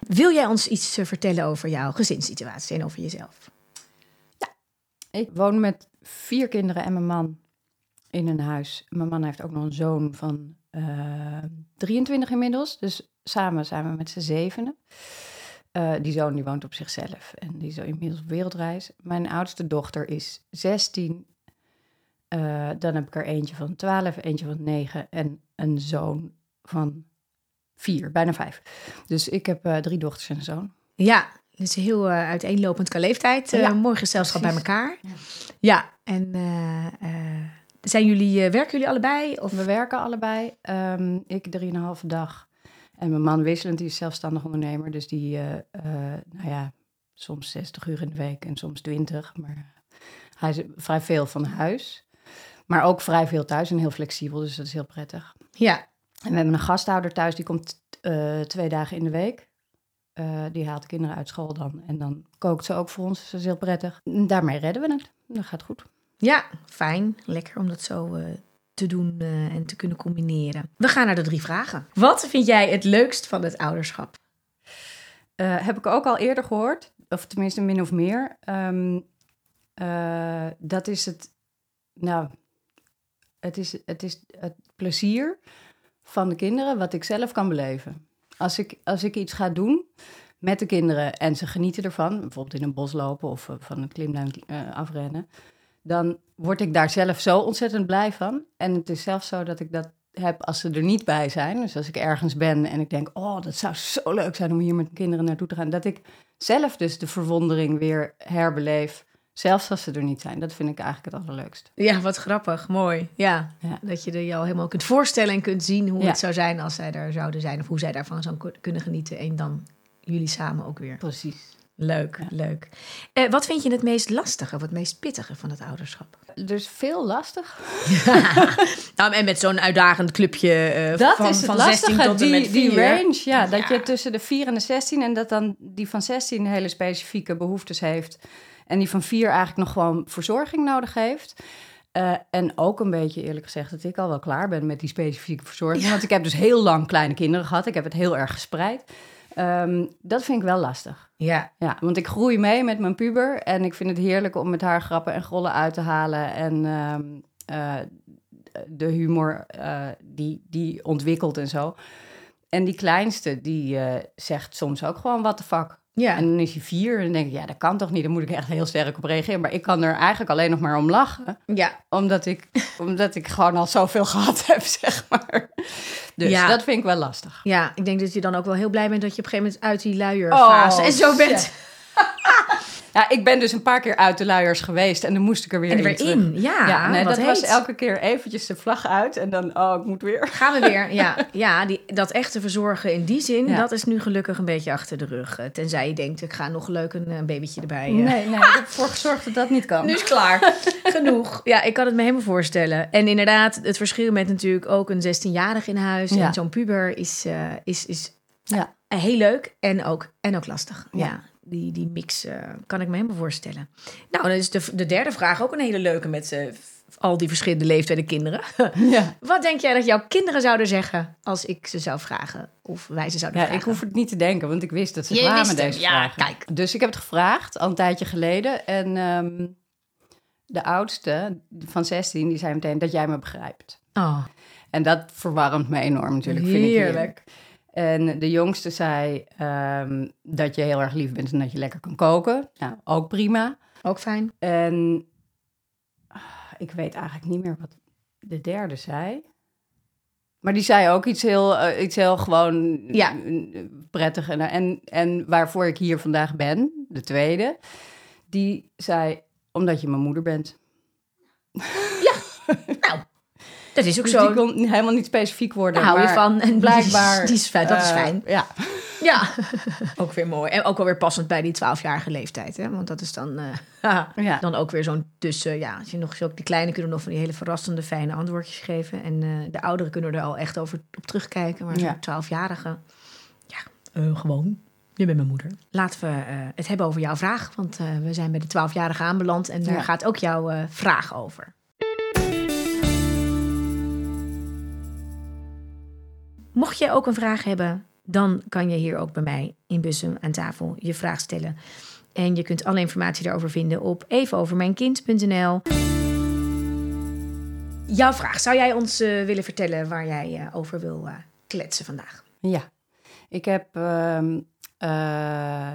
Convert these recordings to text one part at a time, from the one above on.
Wil jij ons iets eh, vertellen over jouw gezinssituatie en over jezelf? Ik woon met vier kinderen en mijn man in een huis. Mijn man heeft ook nog een zoon van eh 23 inmiddels. Dus samen zijn we met z'n zevenen. Eh, die zoon die woont op zichzelf en die is inmiddels op wereldreis. Mijn oudste dochter is 16. Eh, dan heb ik er eentje van 12, eentje van 9 en een zoon van 4, bijna 5. Dus ik heb eh, drie dochters en een zoon. Ja, is heel eh, uiteenlopend qua leeftijd. Eh, Ja, mooi gezelschap bij elkaar. Ja, en eh, eh, zijn jullie, werken jullie allebei? Of? We werken allebei. Ehm, ik 3,5 dag. En mijn man wisselend, die is zelfstandig ondernemer. Dus die, nou ja, soms 60 uur in de week en soms 20. Maar hij is vrij veel van huis. Maar ook vrij veel thuis en heel flexibel. Dus dat is heel prettig. Ja, En we hebben een gasthouder thuis, die komt eh, twee dagen in de week. Eh, die haalt de kinderen uit school dan. En dan kookt ze ook voor ons. Dus dat is heel prettig. Daarmee redden we het. Dat gaat goed. ja, fijn. Lekker om dat zo eh, te doen en te kunnen combineren. We gaan naar de drie vragen. Wat vind jij het leukst van het ouderschap? Heb ik ook al eerder gehoord, of tenminste min of meer. Ehm, eh, dat is het, nou, het is, het is het plezier van de kinderen wat ik zelf kan beleven. Als ik, als ik iets ga doen met de kinderen en ze genieten ervan, bijvoorbeeld in een bos lopen of eh, van een klimlijn eh, afrennen, dan word ik daar zelf zo ontzettend blij van. En het is zelfs zo dat ik dat heb als ze er niet bij zijn. Dus als ik ergens ben en ik denk, oh, dat zou zo leuk zijn om hier met de kinderen naartoe te gaan. Dat ik zelf dus de verwondering weer herbeleef, zelfs als ze er niet zijn. Dat vind ik eigenlijk het allerleukst. Ja, wat grappig. Mooi. Ja, Ja. dat je er jou helemaal kunt voorstellen en kunt zien hoe Ja. het zou zijn als zij er zouden zijn. Of hoe zij daarvan zouden kunnen genieten. En dan jullie samen ook weer. Precies. Leuk, Ja. leuk. Eh, wat vind je het meest lastige, het meest pittige van het ouderschap? Dus veel lastig. nou, en met zo'n uitdagend clubje eh, Dat van, is het van lastige, 16 tot en met die 4. range. Ja, dat je tussen de 4 en de 16 en dat dan die van 16 hele specifieke behoeftes heeft. En die van 4 eigenlijk nog gewoon verzorging nodig heeft. Eh, en ook een beetje eerlijk gezegd dat ik al wel klaar ben met die specifieke verzorging. Ja. Want ik heb dus heel lang kleine kinderen gehad. Ik heb het heel erg gespreid. Ehm, dat vind ik wel lastig. Ja, Ja, want ik groei mee met mijn puber. En ik vind het heerlijk om met haar grappen en grollen uit te halen. En ehm, eh, de humor eh, die, die ontwikkelt en zo. En die kleinste, die zegt soms ook gewoon wat de fuck. Ja. En dan is hij vier en dan denk ik, ja, dat kan toch niet? Dan moet ik echt heel sterk op reageren. Maar ik kan er eigenlijk alleen nog maar om lachen. ja. Omdat ik, omdat ik gewoon al zoveel gehad heb, zeg maar. Dus Ja. dat vind ik wel lastig. ja, ik denk dat je dan ook wel heel blij bent dat je op een gegeven moment uit die luierfase Oh, en zo bent. Ja, ik ben dus een paar keer uit de luiers geweest en dan moest ik er weer En er in weer in. Ja, Ja, nee, wat dat was elke keer eventjes de vlag uit en dan, oh, ik moet weer. Gaan we weer. Ja, ja die, dat echte verzorgen in die zin, Ja. dat is nu gelukkig een beetje achter de rug. Eh, Tenzij je denkt, ik ga nog leuk een, een babytje erbij. eh. Nee, nee, ik heb ervoor gezorgd dat dat niet kan. Nu is klaar. Genoeg. Ja, ik kan het me helemaal voorstellen. En inderdaad, het verschil met natuurlijk ook een 16-jarige in huis Ja. en zo'n puber is, eh, is, is Ja. heel leuk en ook, en ook lastig. Ja. Die, die mix eh, kan ik me helemaal voorstellen. Nou, dan is de, de derde vraag ook een hele leuke met eh, al die verschillende leeftijden kinderen. Ja. Wat denk jij dat jouw kinderen zouden zeggen als ik ze zou vragen? Of wij ze zouden Ja, vragen? ik hoef het niet te denken, want ik wist dat ze kwamen hem, deze ja, vragen. kijk. Dus ik heb het gevraagd, al een tijdje geleden. En ehm, de oudste van 16, die zei meteen dat jij me begrijpt. Oh, En dat verwarmt me enorm natuurlijk, vind ik Heerlijk. En de jongste zei ehm, dat je heel erg lief bent en dat je lekker kan koken. Nou, ook prima. ook fijn. En ah, ik weet eigenlijk niet meer wat de derde zei. Maar die zei ook iets heel, eh, iets heel gewoon Ja. eh, prettig. En, en, en waarvoor ik hier vandaag ben, de tweede, die zei, omdat je mijn moeder bent. Nou, dat is ook Dus zo. die kon helemaal niet specifiek worden. Daar hou je van. En Blijkbaar. Die is, die is fijn, dat is eh, fijn. Ja. Ja, ook weer mooi. En ook wel weer passend bij die 12-jarige leeftijd. Hè? Want dat is dan, eh, Ja. dan ook weer zo'n tussen... Ja, als je nog zo, die kleine kunnen nog van die hele verrassende, fijne antwoordjes geven. En eh, de ouderen kunnen er al echt over op terugkijken. Maar Ja. zo'n 12-jarige, ja, gewoon. Je bent mijn moeder. Laten we het hebben over jouw vraag. Want we zijn bij de 12-jarige aanbeland. En daar Ja. gaat ook jouw vraag over. Mocht je ook een vraag hebben, dan kan je hier ook bij mij in Bussum aan tafel je vraag stellen. En je kunt alle informatie daarover vinden op evenovermijnkind.nl. Jouw vraag, zou jij ons eh, willen vertellen waar jij eh, over wil eh, kletsen vandaag? Ja, ik heb ehm, eh,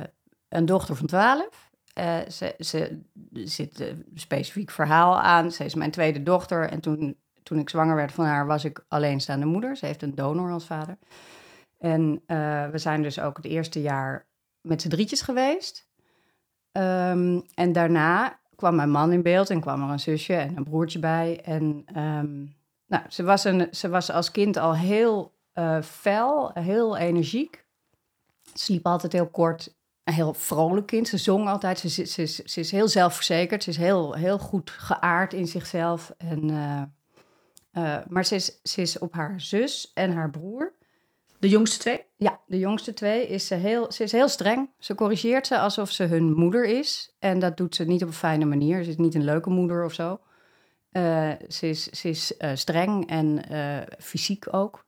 een dochter van 12. Eh, ze, ze zit een specifiek verhaal aan. Ze is mijn tweede dochter. En toen, toen ik zwanger werd van haar, was ik alleenstaande moeder. Ze heeft een donor als vader. En eh, we zijn dus ook het eerste jaar met z'n drietjes geweest. Ehm, en daarna kwam mijn man in beeld en kwam er een zusje en een broertje bij. En ehm, nou, ze, was een, ze was als kind al heel eh, fel, heel energiek. Ze sliep altijd heel kort, een heel vrolijk kind. Ze zong altijd, ze, ze, ze, is- ze is heel zelfverzekerd. Ze is heel, heel goed geaard in zichzelf. En, eh, eh, maar ze is, ze is op haar zus en haar broer. De jongste twee? Ja, de jongste twee is ze heel, ze is heel streng. Ze corrigeert ze alsof ze hun moeder is. En dat doet ze niet op een fijne manier. Ze is niet een leuke moeder of zo. Eh, ze is, ze is eh, streng en fysiek ook.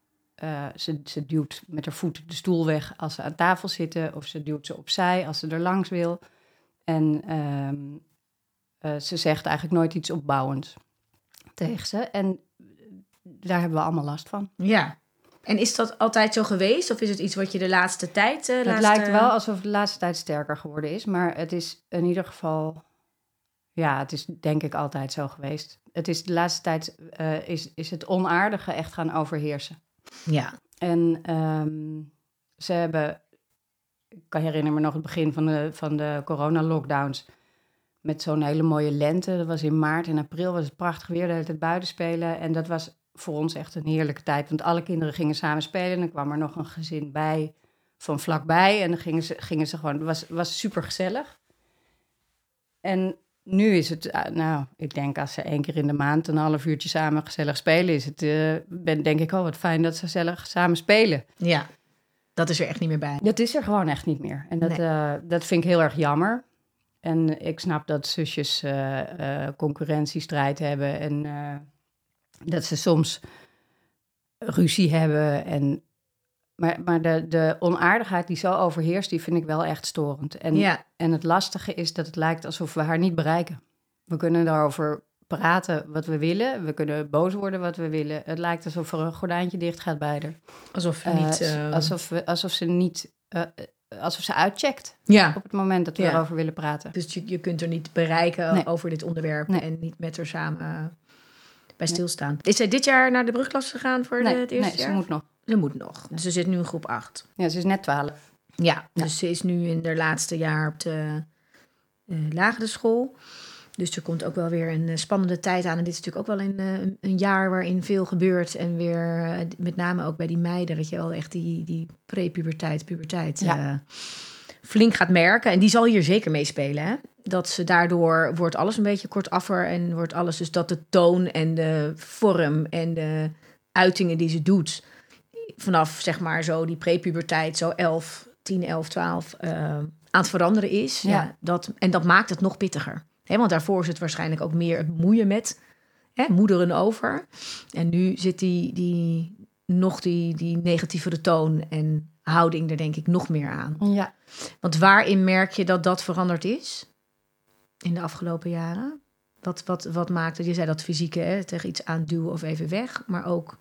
Ze, ze duwt met haar voet de stoel weg als ze aan tafel zitten. Of ze duwt ze opzij als ze er langs wil. En ehm, eh, ze zegt eigenlijk nooit iets opbouwends tegen ze. En daar hebben we allemaal last van. Ja. En is dat altijd zo geweest? Of is het iets wat je de laatste tijd... eh Het laatste- lijkt wel alsof het de laatste tijd sterker geworden is, maar het is in ieder geval, ja, het is denk ik altijd zo geweest. Het is de laatste tijd eh, is, is het onaardige echt gaan overheersen. Ja. En ehm, ze hebben, ik kan herinneren me nog het begin van de, van de corona-lockdowns. Met zo'n hele mooie lente. Dat was in maart en april was het prachtig weer. De hele tijd buiten spelen. En dat was voor ons echt een heerlijke tijd. Want alle kinderen gingen samen spelen. En dan kwam er nog een gezin bij van vlakbij. En dan gingen ze, gingen ze gewoon... Het was, was super gezellig. En nu is het... eh, nou, ik denk als ze één keer in de maand... een half uurtje samen gezellig spelen... is het... eh, ben, denk ik, oh wat fijn dat ze gezellig samen spelen. Ja. Dat is er echt niet meer bij. Dat is er gewoon echt niet meer. En dat, Nee. eh, dat vind ik heel erg jammer. En ik snap dat zusjes concurrentiestrijd hebben en dat ze soms ruzie hebben. En, maar maar de, de onaardigheid die zo overheerst, die vind ik wel echt storend. En, Ja. en het lastige is dat het lijkt alsof we haar niet bereiken. We kunnen daarover praten wat we willen. We kunnen boos worden wat we willen. Het lijkt alsof er een gordijntje dicht gaat bij haar. Alsof Eh, niet... eh, alsof, we, alsof ze niet... eh, alsof ze uitcheckt Ja. op het moment dat we Ja. erover willen praten. Dus je, je kunt er niet bereiken Nee. over dit onderwerp Nee. en niet met haar samen bij stilstaan. Is zij dit jaar naar de brugklas gegaan voor de, Nee, het eerste nee jaar? ze moet nog. Ze moet nog. Dus ze zit nu in groep 8. Ja, ze is net twaalf. Ja, Ja. dus ze is nu in haar laatste jaar op de eh, lagere school. Dus er komt ook wel weer een eh, spannende tijd aan. En dit is natuurlijk ook wel een, eh, een jaar waarin veel gebeurt. En weer, met name ook bij die meiden, dat je wel echt die, die prepuberteit, puberteit Ja. flink gaat merken. En die zal hier zeker meespelen. Dat ze daardoor wordt alles een beetje kortaffer en wordt alles dus dat de toon en de vorm en de uitingen die ze doet vanaf zeg maar zo die prepuberteit, zo 11, 10, 11, 12 eh, aan het veranderen is. Ja. Ja. dat, en dat maakt het nog pittiger. Hè, want daarvoor is het waarschijnlijk ook meer het moeien met hè, moederen over. En nu zit die, die nog die, die negatievere toon en houding er denk ik nog meer aan. Ja. Want waarin merk je dat dat veranderd is in de afgelopen jaren? Wat, wat, wat maakt het? Je zei dat fysieke, hè, tegen iets aanduwen of even weg. Maar ook,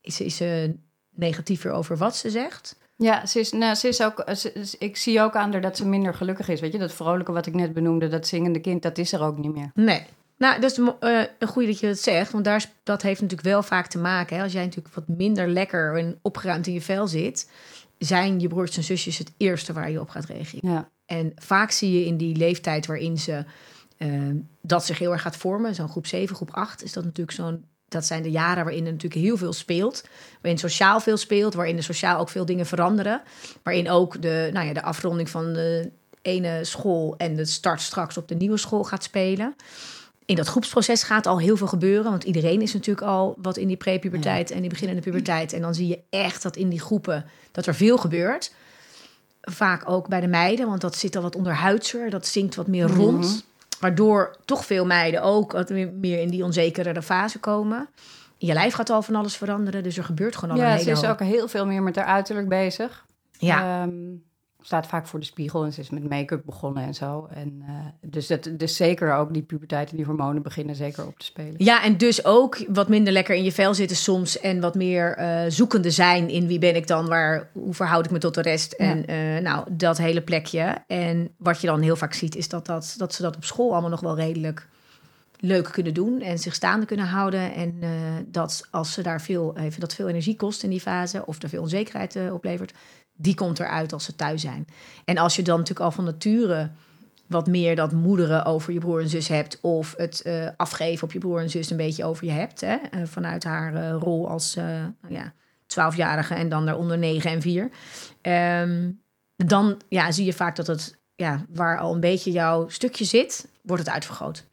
is, is ze negatiever over wat ze zegt? Ja, ze is, nou, ze is ook, ze- ze- ik zie ook aan haar dat ze minder gelukkig is. Weet je, dat vrolijke wat ik net benoemde, dat zingende kind, dat is er ook niet meer. Nee. Nou, dat is eh, een goede dat je dat zegt. Want daar, is- dat heeft natuurlijk wel vaak te maken. Hè? Als jij natuurlijk wat minder lekker en opgeruimd in je vel zit... zijn je broertjes en zusjes het eerste waar je op gaat reageren. Ja, En vaak zie je in die leeftijd waarin ze eh, dat zich heel erg gaat vormen, zo'n groep 7, groep 8, is dat natuurlijk zo'n dat zijn de jaren waarin er natuurlijk heel veel speelt. Waarin sociaal veel speelt, waarin er sociaal ook veel dingen veranderen. Waarin ook de, nou ja, de afronding van de ene school en de start straks op de nieuwe school gaat spelen. In dat groepsproces gaat al heel veel gebeuren. Want iedereen is natuurlijk al wat in die prepuberteit en die beginnende puberteit. En dan zie je echt dat in die groepen dat er veel gebeurt. Vaak ook bij de meiden, want dat zit al wat onderhuidser. Dat zinkt wat meer rond. Mhm. Waardoor toch veel meiden ook wat meer in die onzekere fase komen. Je lijf gaat al van alles veranderen, dus er gebeurt gewoon al een Ja, hele ze is ook heel veel meer met haar uiterlijk bezig. Ja, Ehm, staat vaak voor de spiegel en ze is met make-up begonnen en zo. En, eh, dus, dat, dus zeker ook die puberteit en die hormonen beginnen zeker op te spelen. ja, en dus ook wat minder lekker in je vel zitten soms. En wat meer eh, zoekende zijn in wie ben ik dan, waar, hoe verhoud ik me tot de rest. En eh, nou, dat hele plekje. En wat je dan heel vaak ziet, is dat, dat, dat ze dat op school allemaal nog wel redelijk leuk kunnen doen. En zich staande kunnen houden. En dat als ze daar veel, even dat veel energie kost in die fase, of er veel onzekerheid oplevert, die komt eruit als ze thuis zijn. En als je dan natuurlijk al van nature wat meer dat moederen over je broer en zus hebt. Of het eh, afgeven op je broer en zus een beetje over je hebt. Hè? eh, vanuit haar eh, rol als nou ja, twaalfjarige en dan daaronder negen en vier. Ehm, dan ja, zie je vaak dat het, ja, waar al een beetje jouw stukje zit, wordt het uitvergroot.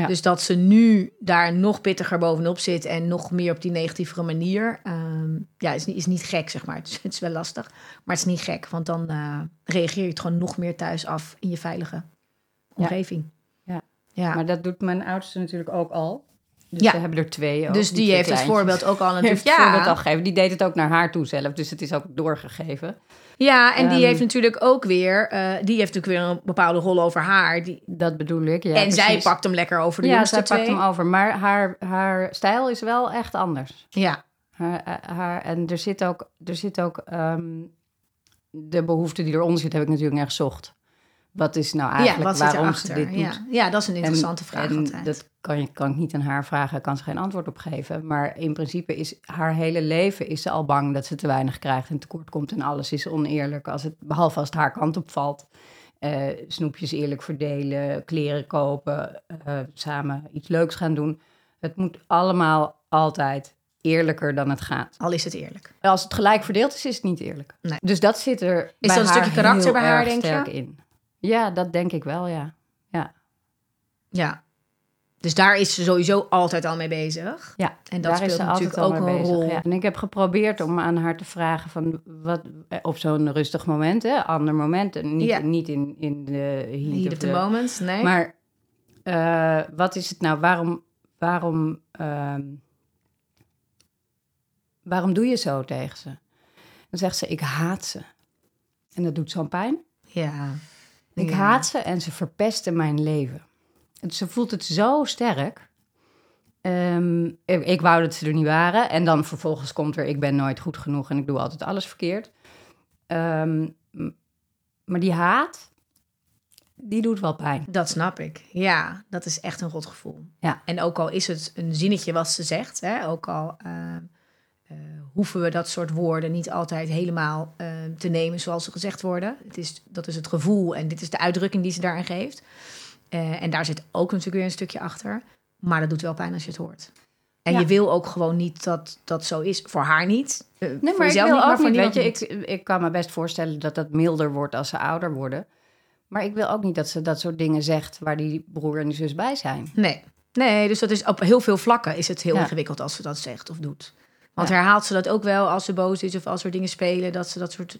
Ja. Dus dat ze nu daar nog pittiger bovenop zit en nog meer op die negatievere manier. ehm, ja, is niet, is niet gek, zeg maar. Het is, het is wel lastig, maar het is niet gek. Want dan eh, reageer je het gewoon nog meer thuis af in je veilige omgeving. Ja. ja. Maar dat doet mijn oudste natuurlijk ook al. Dus Ja. ze hebben er twee ook, dus die heeft het voorbeeld ook al heeft voorbeeld Ja, al gegeven. Die deed het ook naar haar toe zelf. Dus het is ook doorgegeven. ja, en die Ehm, heeft natuurlijk ook weer, eh, die heeft natuurlijk weer een bepaalde rol over haar. Die, Dat bedoel ik. Ja, en zij pakt hem lekker over de Ja, jongste zij pakt hem over. Maar haar, haar stijl is wel echt anders. Ja, Haar, eh, haar, en er zit ook, er zit ook ehm, de behoefte die eronder zit, heb ik natuurlijk naar gezocht. Wat is nou ja eigenlijk zit waarom ze dit Ja. doet? ja, dat is een interessante En- vraag en altijd. Dat kan, je, kan ik niet aan haar vragen, kan ze geen antwoord op geven. Maar in principe is haar hele leven is ze al bang dat ze te weinig krijgt en tekort komt. En alles is oneerlijk, als het, behalve als het haar kant op valt. Eh, snoepjes eerlijk verdelen, kleren kopen, eh, samen iets leuks gaan doen. Het moet allemaal altijd eerlijker dan het gaat. Al is het eerlijk. Als het gelijk verdeeld is, is het niet eerlijk. Nee. Dus dat zit er Is bij dat een stukje karakter bij haar, denk je? in. Ja, dat denk ik wel, ja. ja. Ja. Dus daar is ze sowieso altijd al mee bezig. Ja, En dat daar is speelt natuurlijk al ook mee een bezig. rol. Ja. En ik heb geprobeerd om aan haar te vragen van wat eh, op zo'n rustig moment, hè, ander moment, en niet, Ja. niet in, in de heat, Heat of the- moment, nee. Maar eh, wat is het nou? Waarom, waarom, ehm, waarom doe je zo tegen ze? Dan zegt ze: ik haat ze. En dat doet zo'n pijn. ja. Ik Ja. haat ze en ze verpesten mijn leven. En ze voelt het zo sterk. Ehm, ik, ik wou dat ze er niet waren. En dan vervolgens komt er, ik ben nooit goed genoeg en ik doe altijd alles verkeerd. Ehm, maar die haat, die doet wel pijn. Dat snap ik. Ja, dat is echt een rot gevoel. Ja. En ook al is het een zinnetje wat ze zegt, hè, ook al eh, eh, hoeven we dat soort woorden niet altijd helemaal eh, te nemen zoals ze gezegd worden. Het is, dat is het gevoel en dit is de uitdrukking die ze daarin geeft. Eh, en daar zit ook natuurlijk weer een stukje achter. Maar dat doet wel pijn als je het hoort. En Ja. je wil ook gewoon niet dat dat zo is. Voor haar niet. Nee, voor maar ik jezelf wil niet, maar ook voor niet, weet je, niet. ik, ik kan me best voorstellen dat dat milder wordt als ze ouder worden. Maar ik wil ook niet dat ze dat soort dingen zegt waar die broer en die zus bij zijn. Nee. nee, dus dat is op heel veel vlakken is het heel Ja. ingewikkeld als ze dat zegt of doet. Want Ja. herhaalt ze dat ook wel als ze boos is of als er dingen spelen, dat ze dat soort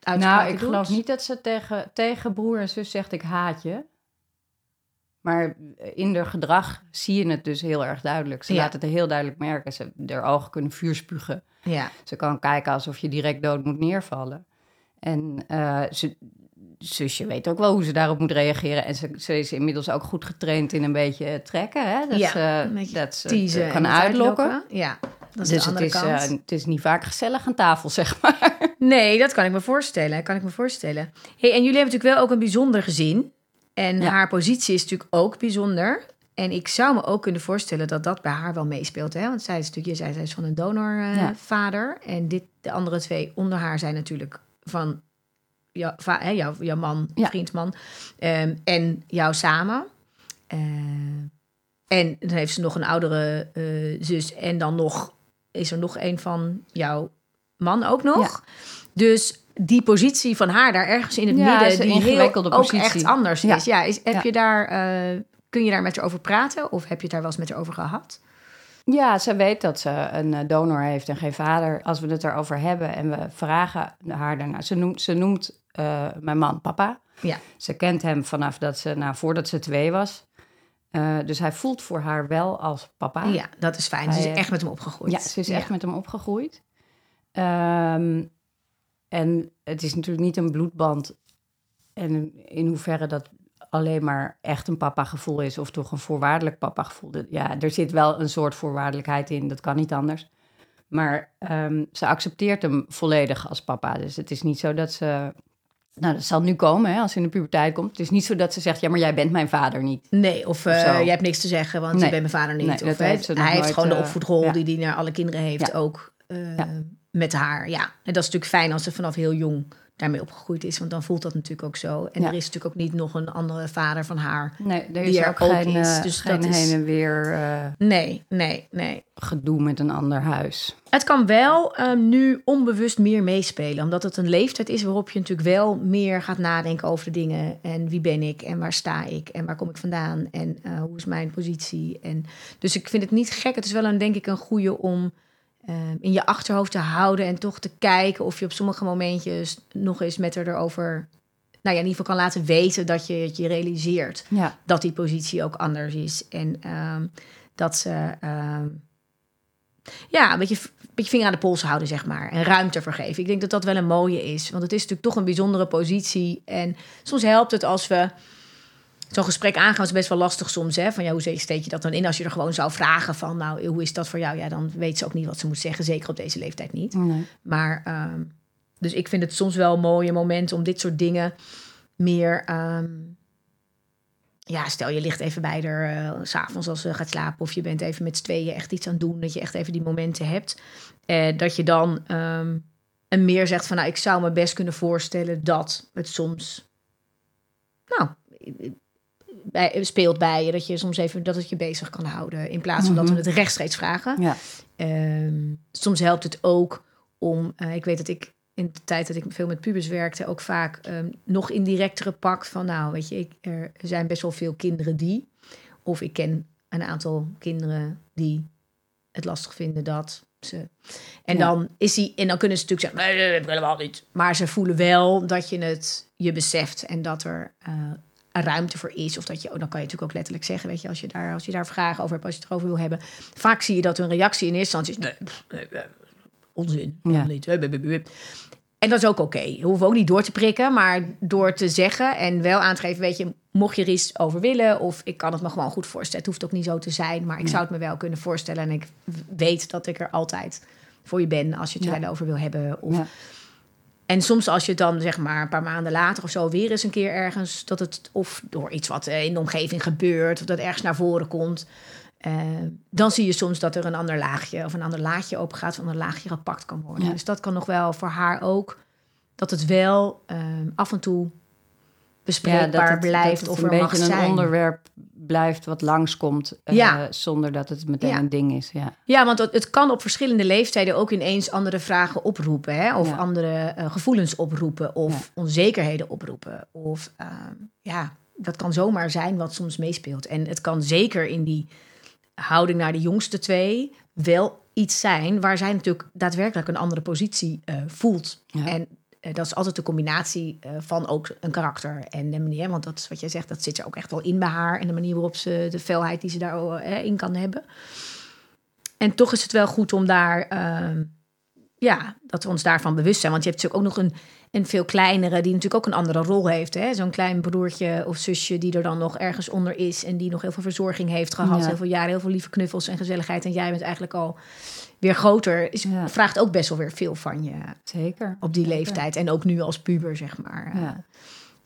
uitspraken Nou, ik doet? geloof niet dat ze tegen, tegen broer en zus zegt ik haat je. Maar in haar gedrag zie je het dus heel erg duidelijk. Ze Ja. laat het heel duidelijk merken. Ze, haar ogen kunnen vuur spugen. Ja, Ze kan kijken alsof je direct dood moet neervallen. En eh, ze, zusje weet ook wel hoe ze daarop moet reageren. En ze, ze is inmiddels ook goed getraind in een beetje trekken. Hè? Dat Ja, ze, dat ze kan uitlokken. Ja, dat is Dus de andere het is, kant. eh, het is niet vaak gezellig aan tafel, zeg maar. Nee, dat kan ik me voorstellen. Kan ik me voorstellen. Hey, en jullie hebben natuurlijk wel ook een bijzonder gezin. En Ja. haar positie is natuurlijk ook bijzonder. En ik zou me ook kunnen voorstellen dat dat bij haar wel meespeelt. Hè? Want zij is natuurlijk, je zei, zij is van een Ja. donorvader. en dit, de andere twee onder haar zijn natuurlijk van jou, va, hè, jouw, jouw man, Ja. vriendman. ehm, en jou samen. Eh, En dan heeft ze nog een oudere eh, zus. En dan nog is er nog een van jouw man ook nog. Dus die positie van haar daar ergens in het Ja, midden, die heel, ingewikkelde ook positie. echt anders Ja. is. Ja, is, heb je daar, eh, kun je daar met haar over praten? Of heb je het daar wel eens met haar over gehad? Ja, ze weet dat ze een eh, donor heeft en geen vader. Als we het erover hebben en we vragen haar daarna. Ze noemt, ze noemt eh, mijn man papa. Ja. Ze kent hem vanaf dat ze, nou, voordat ze twee was. Eh, dus hij voelt voor haar wel als papa. Ja, dat is fijn. Ze is echt met hem opgegroeid. Ja, ze is echt met hem opgegroeid. Ehm, en het is natuurlijk niet een bloedband. En in hoeverre dat alleen maar echt een papa-gevoel is... of toch een voorwaardelijk papa-gevoel. Ja, er zit wel een soort voorwaardelijkheid in. Dat kan niet anders. Maar ehm, ze accepteert hem volledig als papa. Dus het is niet zo dat ze... Nou, dat zal nu komen, hè, als ze in de puberteit komt. Het is niet zo dat ze zegt... ja, maar jij bent mijn vader niet. Nee, of eh, Of jij hebt niks te zeggen, want Nee. je bent mijn vader niet. Nee, of, heeft nog hij heeft nooit, gewoon de eh, opvoedrol ja. die hij naar alle kinderen heeft, ook eh, met haar. Ja, en dat is natuurlijk fijn als ze vanaf heel jong daarmee opgegroeid is, want dan voelt dat natuurlijk ook zo. En Ja. er is natuurlijk ook niet nog een andere vader van haar. Nee, er Die is er ook, ook geen, is, eh, dus geen dat is- heen en weer eh, Nee, nee, nee. gedoe met een ander huis. Het kan wel ehm, nu onbewust meer meespelen, omdat het een leeftijd is waarop je natuurlijk wel meer gaat nadenken over de dingen. En wie ben ik en waar sta ik en waar kom ik vandaan en eh, hoe is mijn positie. En, dus ik vind het niet gek. Het is wel een, denk ik een goede om ehm, in je achterhoofd te houden en toch te kijken of je op sommige momentjes nog eens met haar erover, nou ja, in ieder geval kan laten weten dat je het je realiseert Ja, dat die positie ook anders is. En ehm, dat ze ehm, ja, een beetje, een beetje vinger aan de pols houden, zeg maar. En ruimte vergeven. Ik denk dat dat wel een mooie is. Want het is natuurlijk toch een bijzondere positie. En soms helpt het als we zo'n gesprek aangaan. is best wel lastig soms. Hè? Van ja, hoe steek je dat dan in? Als je er gewoon zou vragen van, nou, hoe is dat voor jou? Ja, dan weet ze ook niet wat ze moet zeggen. Zeker op deze leeftijd niet. nee. Maar ehm, dus ik vind het soms wel een mooie moment om dit soort dingen meer. ehm, ja, stel je ligt even bij haar eh, s s'avonds als ze gaat slapen. Of je bent even met z'n tweeën echt iets aan het doen. Dat je echt even die momenten hebt. Eh, dat je dan ehm en meer zegt van nou, ik zou me best kunnen voorstellen dat het soms. Nou. Bij, speelt bij je dat je soms even dat het je bezig kan houden in plaats van dat we het rechtstreeks vragen. Ja. Ehm, soms helpt het ook om, eh, ik weet dat ik in de tijd dat ik veel met pubers werkte, ook vaak ehm, nog indirectere pak van, nou, weet je, ik, er zijn best wel veel kinderen die, of ik ken een aantal kinderen die het lastig vinden dat ze. En Ja. dan is die, en dan kunnen ze natuurlijk zeggen, nee, dat heb ik helemaal niet. Maar ze voelen wel dat je het je beseft en dat er eh, ruimte voor is. Of dat je, oh, dan kan je natuurlijk ook letterlijk zeggen, weet je, als je daar, als je daar vragen over hebt, als je het erover wil hebben. Vaak zie je dat hun reactie in eerste instantie is, nee, pff, nee, nee, onzin, helemaal niet. En dat is ook oké. Je hoeft ook niet door te prikken, maar door te zeggen en wel aan te geven, weet je, mocht je er iets over willen, of ik kan het me gewoon goed voorstellen. Het hoeft ook niet zo te zijn, maar ik zou het me wel kunnen voorstellen. En ik weet dat ik er altijd voor je ben als je het Ja. er wel over wil hebben. Of, Ja. En soms als je dan zeg maar een paar maanden later of zo weer eens een keer ergens dat het of door iets wat eh, in de omgeving gebeurt of dat ergens naar voren komt, eh, dan zie je soms dat er een ander laagje of een ander laadje open gaat, of een ander laagje gepakt kan worden. Ja. Dus dat kan nog wel voor haar ook dat het wel eh, af en toe bespreekbaar het- blijft of een er mag beetje een zijn. onderwerp blijft wat langskomt. eh, Ja. Zonder dat het meteen Ja. een ding is. Ja. Ja, want het, het kan op verschillende leeftijden ook ineens andere vragen oproepen. Hè? Of Ja. andere eh, gevoelens oproepen. Of Ja. onzekerheden oproepen. Of ehm, ja, dat kan zomaar zijn wat soms meespeelt. En het kan zeker in die houding naar de jongste twee wel iets zijn... waar zij natuurlijk daadwerkelijk een andere positie eh, voelt. Ja. En eh, dat is altijd de combinatie eh, van ook een karakter en de manier. Want dat is wat jij zegt, dat zit er ook echt wel in bij haar. En de manier waarop ze de felheid die ze daarin in kan hebben. En toch is het wel goed om daar, ehm, ja, dat we ons daarvan bewust zijn. Want je hebt natuurlijk ook nog een, een veel kleinere, die natuurlijk ook een andere rol heeft. hè. Zo'n klein broertje of zusje die er dan nog ergens onder is. En die nog heel veel verzorging heeft gehad. Ja. Heel veel jaren, heel veel lieve knuffels en gezelligheid. En jij bent eigenlijk al weer groter. Is, Ja. Vraagt ook best wel weer veel van je Zeker. op die Zeker. leeftijd. En ook nu als puber, zeg maar. Ja.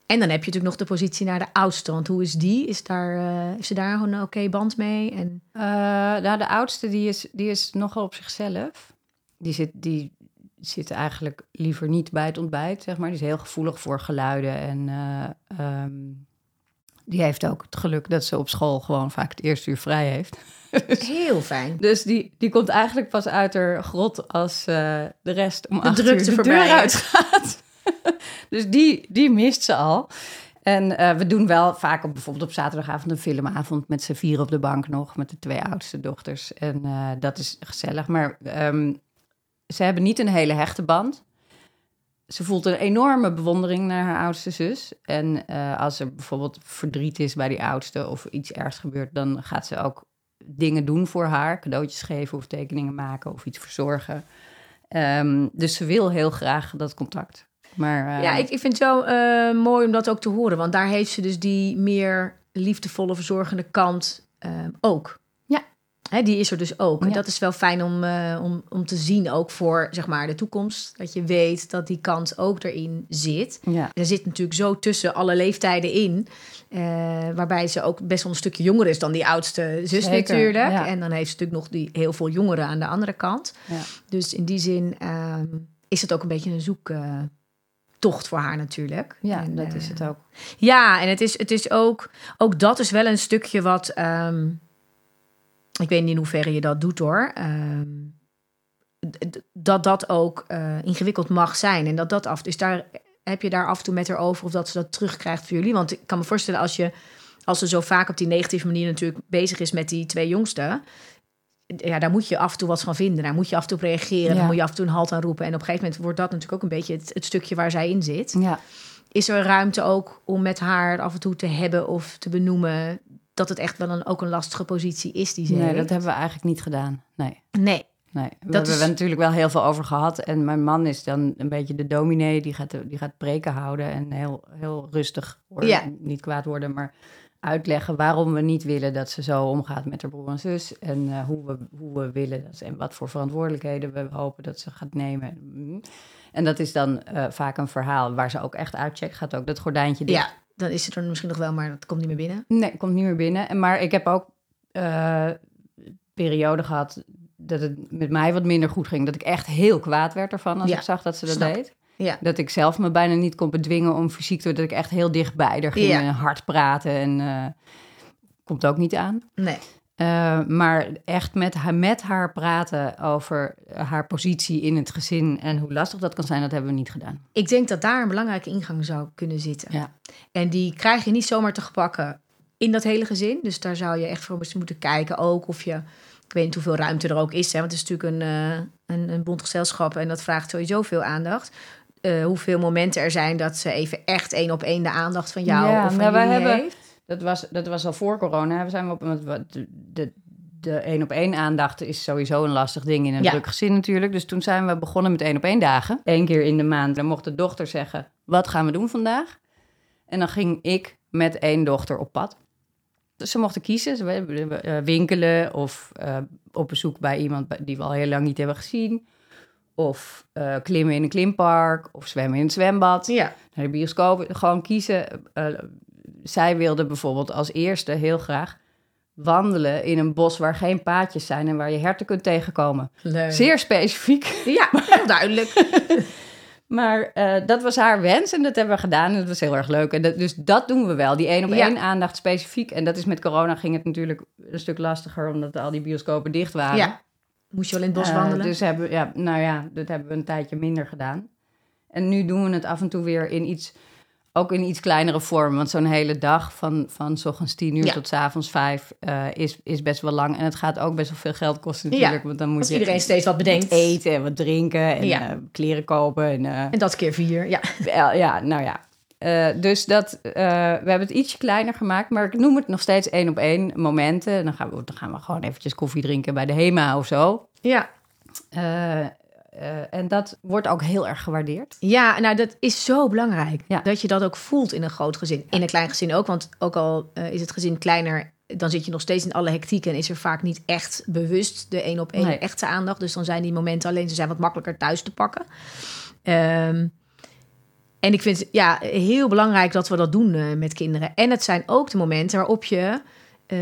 En dan heb je natuurlijk nog de positie naar de oudste. Want hoe is die? Is, daar, eh heeft ze daar gewoon een oké band mee? En, Eh, nou, de oudste die is, die is nogal op zichzelf. Die zit, die zit eigenlijk liever niet bij het ontbijt, zeg maar. Die is heel gevoelig voor geluiden. En eh, ehm, Die heeft ook het geluk dat ze op school gewoon vaak het eerste uur vrij heeft. Heel fijn. Dus die, die komt eigenlijk pas uit haar grot als uh, de rest om De acht drukte uur de deur uitgaat. dus die, die mist ze al. En uh, we doen wel vaak op, bijvoorbeeld op zaterdagavond een filmavond met z'n vier op de bank nog, met de twee oudste dochters. En uh, dat is gezellig. Maar um, ze hebben niet een hele hechte band. Ze voelt een enorme bewondering naar haar oudste zus. En uh, als er bijvoorbeeld verdriet is bij die oudste of iets ergs gebeurt, dan gaat ze ook dingen doen voor haar. Cadeautjes geven of tekeningen maken of iets verzorgen. Um, dus ze wil heel graag dat contact. Maar, uh, ja, ik, ik vind het wel uh, mooi om dat ook te horen. Want daar heeft ze dus die meer liefdevolle, verzorgende kant ook. Hè, die is er dus ook. Ja. En dat is wel fijn om, uh, om, om te zien, ook voor zeg maar, de toekomst. Dat je weet dat die kant ook erin zit. Ja. Er zit natuurlijk zo tussen alle leeftijden in. Uh, waarbij ze ook best wel een stukje jonger is dan die oudste zus Zeker, natuurlijk. ja. En dan heeft ze natuurlijk nog die heel veel jongeren aan de andere kant. Ja. Dus in die zin uh, is het ook een beetje een zoek tocht voor haar natuurlijk. Ja, en, dat uh, is het ook. Ja, en het is, het is ook... Ook dat is wel een stukje wat... Um, ik weet niet in hoeverre je dat doet hoor. Um, dat dat ook uh, ingewikkeld mag zijn. En dat dat af... Dus daar heb je daar af en toe met haar over... of dat ze dat terugkrijgt voor jullie. Want ik kan me voorstellen als je... Als ze zo vaak op die negatieve manier natuurlijk bezig is met die twee jongsten ja, daar moet je af en toe wat van vinden. Daar moet je af en toe op reageren. Ja. Daar moet je af en toe een halt aan roepen. En op een gegeven moment wordt dat natuurlijk ook een beetje het, het stukje waar zij in zit. Ja. Is er ruimte ook om met haar af en toe te hebben of te benoemen dat het echt wel een, ook een lastige positie is die ze Nee, heeft? dat hebben we eigenlijk niet gedaan. Nee. Nee. Nee, we Dat hebben is- natuurlijk wel heel veel over gehad. En mijn man is dan een beetje de dominee. Die gaat, die gaat preken houden en heel, heel rustig worden. Ja. Niet kwaad worden, maar uitleggen waarom we niet willen dat ze zo omgaat met haar broer en zus. En eh, hoe, we, hoe we willen dat ze, en wat voor verantwoordelijkheden we hopen dat ze gaat nemen. En dat is dan eh, vaak een verhaal waar ze ook echt uitcheckt. Gaat ook dat gordijntje dicht. Ja, dan is het er misschien nog wel, maar dat komt niet meer binnen. Nee, komt niet meer binnen. En Maar ik heb ook uh, periode gehad dat het met mij wat minder goed ging. Dat ik echt heel kwaad werd ervan als Ja, ik zag dat ze dat snap. deed. Ja. Dat ik zelf me bijna niet kon bedwingen om fysiek te worden. Dat ik echt heel dichtbij er ging Ja. en hard praten. En uh, komt ook niet aan. Nee. Uh, maar echt met haar, met haar praten over haar positie in het gezin en hoe lastig dat kan zijn, dat hebben we niet gedaan. Ik denk dat daar een belangrijke ingang zou kunnen zitten. Ja. En die krijg je niet zomaar te gepakken in dat hele gezin. Dus daar zou je echt voor moeten kijken ook of je... Ik weet niet hoeveel ruimte er ook is, hè, want het is natuurlijk een, uh, een, een bond gezelschap... en dat vraagt sowieso veel aandacht. Uh, hoeveel momenten er zijn dat ze even echt één op één de aandacht van jou ja, of van nou, jullie wij hebben, heeft. Dat was, dat was al voor corona. We zijn op, de, de, de één op één aandacht is sowieso een lastig ding in een Ja. druk gezin natuurlijk. Dus toen zijn we begonnen met één op één dagen. Eén keer in de maand. Dan mocht de dochter zeggen, wat gaan we doen vandaag? En dan ging ik met één dochter op pad. Dus ze mochten kiezen, ze uh, winkelen of uh, op bezoek bij iemand die we al heel lang niet hebben gezien. Of uh, klimmen in een klimpark of zwemmen in het zwembad. Ja. Naar de bioscoop, gewoon kiezen. Uh, zij wilde bijvoorbeeld als eerste heel graag wandelen in een bos waar geen paadjes zijn en waar je herten kunt tegenkomen. Leuk. Zeer specifiek. Ja, heel duidelijk. maar uh, dat was haar wens en dat hebben we gedaan en dat was heel erg leuk. En dat, dus dat doen we wel, die één op één Ja. aandacht specifiek. En dat is met corona ging het natuurlijk een stuk lastiger omdat al die bioscopen dicht waren. Ja. Moest je wel in het bos Uh, wandelen? dus hebben, ja, nou ja, dat hebben we een tijdje minder gedaan. En nu doen we het af en toe weer in iets, ook in iets kleinere vorm. Want zo'n hele dag van, van s ochtends tien uur Ja. tot s avonds vijf uh, is, is best wel lang. En het gaat ook best wel veel geld kosten Ja, natuurlijk. Want dan moet Als je iedereen steeds wat bedenkt. eten en wat drinken en Ja. uh, kleren kopen. En, uh, En dat keer vier, ja. ja, ja, nou ja. Uh, dus dat, uh, we hebben het ietsje kleiner gemaakt, maar ik noem het nog steeds één op één momenten. En dan gaan, we, dan gaan we gewoon eventjes koffie drinken bij de HEMA of zo. Ja. Uh, uh, en dat wordt ook heel erg gewaardeerd. Ja, nou dat is zo belangrijk. Ja. Dat je dat ook voelt in een groot gezin. In een klein gezin ook, want ook al uh, is het gezin kleiner... dan zit je nog steeds in alle hectiek... en is er vaak niet echt bewust de één op één Nee. echte aandacht. Dus dan zijn die momenten alleen... ze zijn wat makkelijker thuis te pakken. Um, en ik vind het ja, heel belangrijk dat we dat doen uh, met kinderen. En het zijn ook de momenten waarop je uh,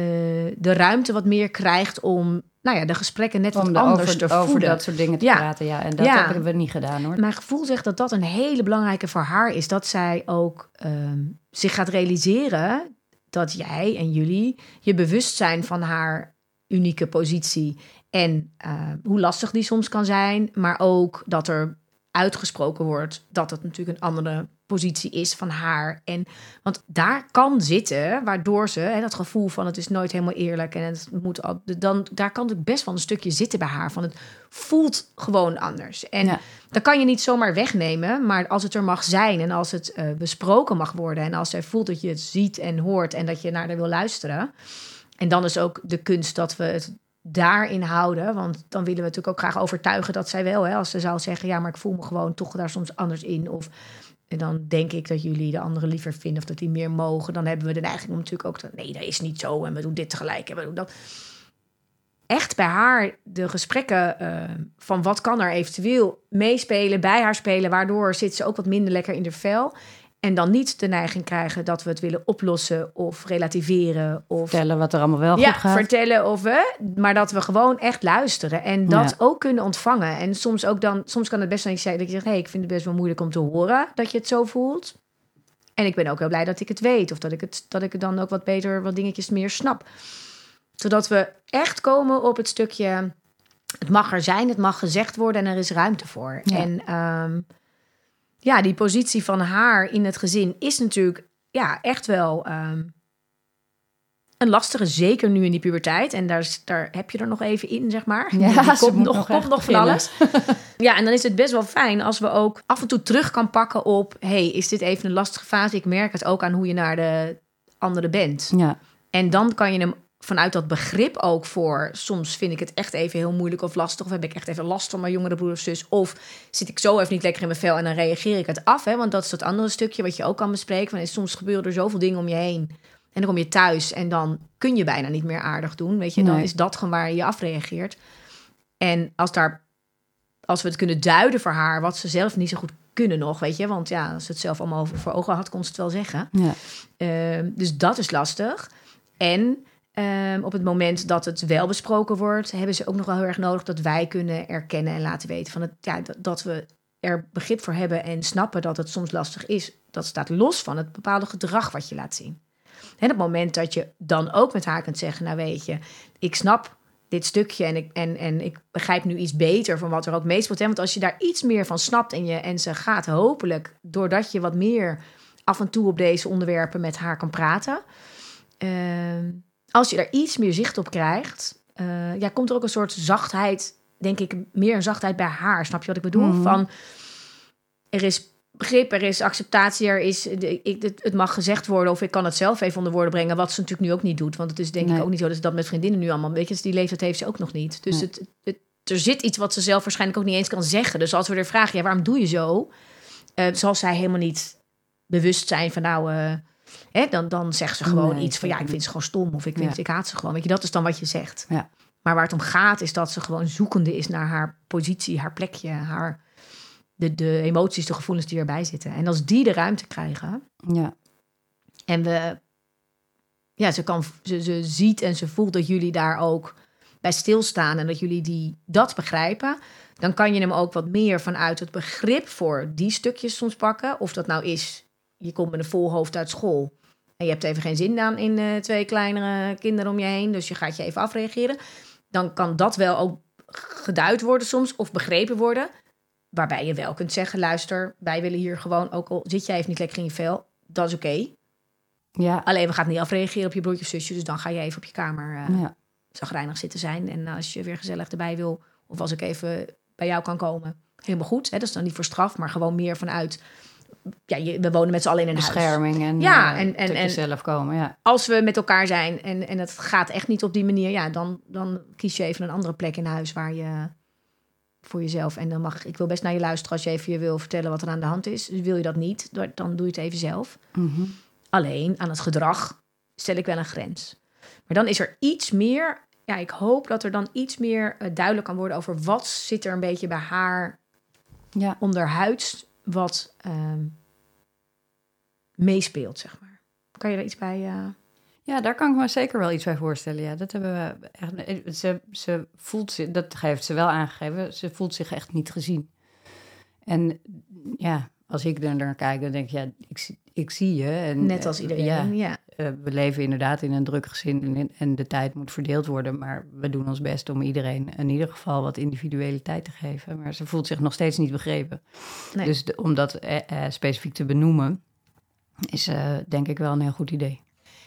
de ruimte wat meer krijgt... om nou ja, de gesprekken net Om wat de anders over, te voeden. over dat soort dingen te Ja. praten, ja. En dat Ja. hebben we niet gedaan, hoor. Mijn gevoel zegt dat dat een hele belangrijke voor haar is. Dat zij ook um, zich gaat realiseren dat jij en jullie je bewust zijn van haar unieke positie. En uh, hoe lastig die soms kan zijn. Maar ook dat er uitgesproken wordt dat het natuurlijk een andere positie is van haar. En, want daar kan zitten, waardoor ze hè, dat gevoel van het is nooit helemaal eerlijk en het moet dan daar kan het best wel een stukje zitten bij haar van het voelt gewoon anders. En ja. dat kan je niet zomaar wegnemen, maar als het er mag zijn en als het uh, besproken mag worden en als zij voelt dat je het ziet en hoort en dat je naar haar wil luisteren. En dan is ook de kunst dat we het daarin houden. Want dan willen we natuurlijk ook graag overtuigen dat zij wel, hè, als ze zou zeggen, ja, maar ik voel me gewoon toch daar soms anders in. Of en dan denk ik dat jullie de anderen liever vinden of dat die meer mogen. Dan hebben we de neiging om natuurlijk ook te... Nee, dat is niet zo en we doen dit tegelijk en we doen dat. Echt bij haar de gesprekken uh, van wat kan er eventueel meespelen, bij haar spelen... waardoor zit ze ook wat minder lekker in de vel. En dan niet de neiging krijgen dat we het willen oplossen of relativeren. Of vertellen wat er allemaal wel goed gaat. vertellen of we. Maar dat we gewoon echt luisteren en dat ook kunnen ontvangen. En soms ook dan, soms kan het best wel zijn dat je zegt: hé, hey, ik vind het best wel moeilijk om te horen dat je het zo voelt. En ik ben ook heel blij dat ik het weet. Of dat ik het, dat ik het dan ook wat beter, wat dingetjes meer snap. Zodat we echt komen op het stukje. Het mag er zijn, het mag gezegd worden en er is ruimte voor. En um, ja, die positie van haar in het gezin is natuurlijk ja, echt wel um, een lastige, zeker nu in die puberteit. En daar, daar heb je er nog even in, zeg maar. Ja, die komt nog, komt nog van alles. ja, en dan is het best wel fijn als we ook af en toe terug kan pakken op... hey, is dit even een lastige fase? Ik merk het ook aan hoe je naar de andere bent. Ja. En dan kan je hem vanuit dat begrip ook voor. Soms vind ik het echt even heel moeilijk of lastig. Of heb ik echt even last van mijn jongere broer of zus. Of zit ik zo even niet lekker in mijn vel en dan reageer ik het af. Hè? Want dat is dat andere stukje wat je ook kan bespreken. Van, soms gebeuren er zoveel dingen om je heen. En dan kom je thuis en dan kun je bijna niet meer aardig doen. Weet je, dan is dat gewoon waar je afreageert. En als, daar, als we het kunnen duiden voor haar, wat ze zelf niet zo goed kunnen nog, weet je. Want ja, als ze het zelf allemaal voor ogen had, kon ze het wel zeggen. Ja. Uh, dus dat is lastig. En Um, op het moment dat het wel besproken wordt, hebben ze ook nog wel heel erg nodig dat wij kunnen erkennen en laten weten van het, ja, dat, we er begrip voor hebben en snappen dat het soms lastig is. Dat staat los van het bepaalde gedrag wat je laat zien. En het moment dat je dan ook met haar kunt zeggen, nou weet je, ik snap dit stukje en ik, en, en ik begrijp nu iets beter van wat er ook meespeelt. Want als je daar iets meer van snapt en, je, en ze gaat hopelijk, doordat je wat meer af en toe op deze onderwerpen met haar kan praten... Uh, als je daar iets meer zicht op krijgt, uh, ja, komt er ook een soort zachtheid, denk ik, meer een zachtheid bij haar. Snap je wat ik bedoel? Mhm. Van er is begrip, er is acceptatie, er is, ik, het, mag gezegd worden of ik kan het zelf even onder woorden brengen, wat ze natuurlijk nu ook niet doet. Want het is denk ik ook niet zo dat ze dat met vriendinnen nu allemaal, weet je, dus die leeftijd heeft ze ook nog niet. Dus het, het, er zit iets wat ze zelf waarschijnlijk ook niet eens kan zeggen. Dus als we er vragen, ja, waarom doe je zo? Uh, zal zij helemaal niet bewust zijn van nou, uh, Hè, dan, dan zegt ze gewoon iets van ja, ik vind ze gewoon stom of ik, vind, ik haat ze gewoon. Weet je, dat is dan wat je zegt. Ja. Maar waar het om gaat is dat ze gewoon zoekende is naar haar positie, haar plekje, haar, de, de emoties, de gevoelens die erbij zitten. En als die de ruimte krijgen ja. en we, ja, ze, kan, ze, ze ziet en ze voelt dat jullie daar ook bij stilstaan en dat jullie die, dat begrijpen, dan kan je hem ook wat meer vanuit het begrip voor die stukjes soms pakken. Of dat nou is je komt met een vol hoofd uit school. En je hebt even geen zin aan in uh, twee kleinere kinderen om je heen. Dus je gaat je even afreageren. Dan kan dat wel ook geduid worden soms of begrepen worden. Waarbij je wel kunt zeggen: luister, wij willen hier gewoon, ook al zit jij even niet lekker in je vel, dat is oké. Ja. Alleen we gaan niet afreageren op je broertje of zusje. Dus dan ga je even op je kamer uh, ja. zagrijnig zitten zijn. En als je weer gezellig erbij wil, of als ik even bij jou kan komen, helemaal goed. Hè? Dat is dan niet voor straf, maar gewoon meer vanuit ja, je, we wonen met z'n allen in een Bescherming huis. en, ja, uh, en, en, en zelf komen. Ja. Als we met elkaar zijn en, en het gaat echt niet op die manier, ja, dan, dan kies je even een andere plek in huis waar je voor jezelf. En dan mag ik wil best naar je luisteren als je even je wil vertellen wat er aan de hand is. Dus wil je dat niet, dan doe je het even zelf. Mm -hmm. Alleen aan het gedrag stel ik wel een grens. Maar dan is er iets meer. Ja, ik hoop dat er dan iets meer uh, duidelijk kan worden over wat zit er een beetje bij haar ja. onderhuids wat um, meespeelt, zeg maar. Kan je er iets bij... Uh... Ja, daar kan ik me zeker wel iets bij voorstellen. Ja, dat hebben we echt. Ze, ze voelt zich, dat heeft ze wel aangegeven, ze voelt zich echt niet gezien. En ja, als ik er naar kijk, dan denk ik, ja, ik, zie- ik zie je. En, Net als eh, iedereen. Ja, Ja. Eh, we leven inderdaad in een druk gezin en, de tijd moet verdeeld worden. Maar we doen ons best om iedereen in ieder geval wat individuele tijd te geven. Maar ze voelt zich nog steeds niet begrepen. Nee. Dus de- om dat eh, eh, specifiek te benoemen, is denk ik wel een heel goed idee.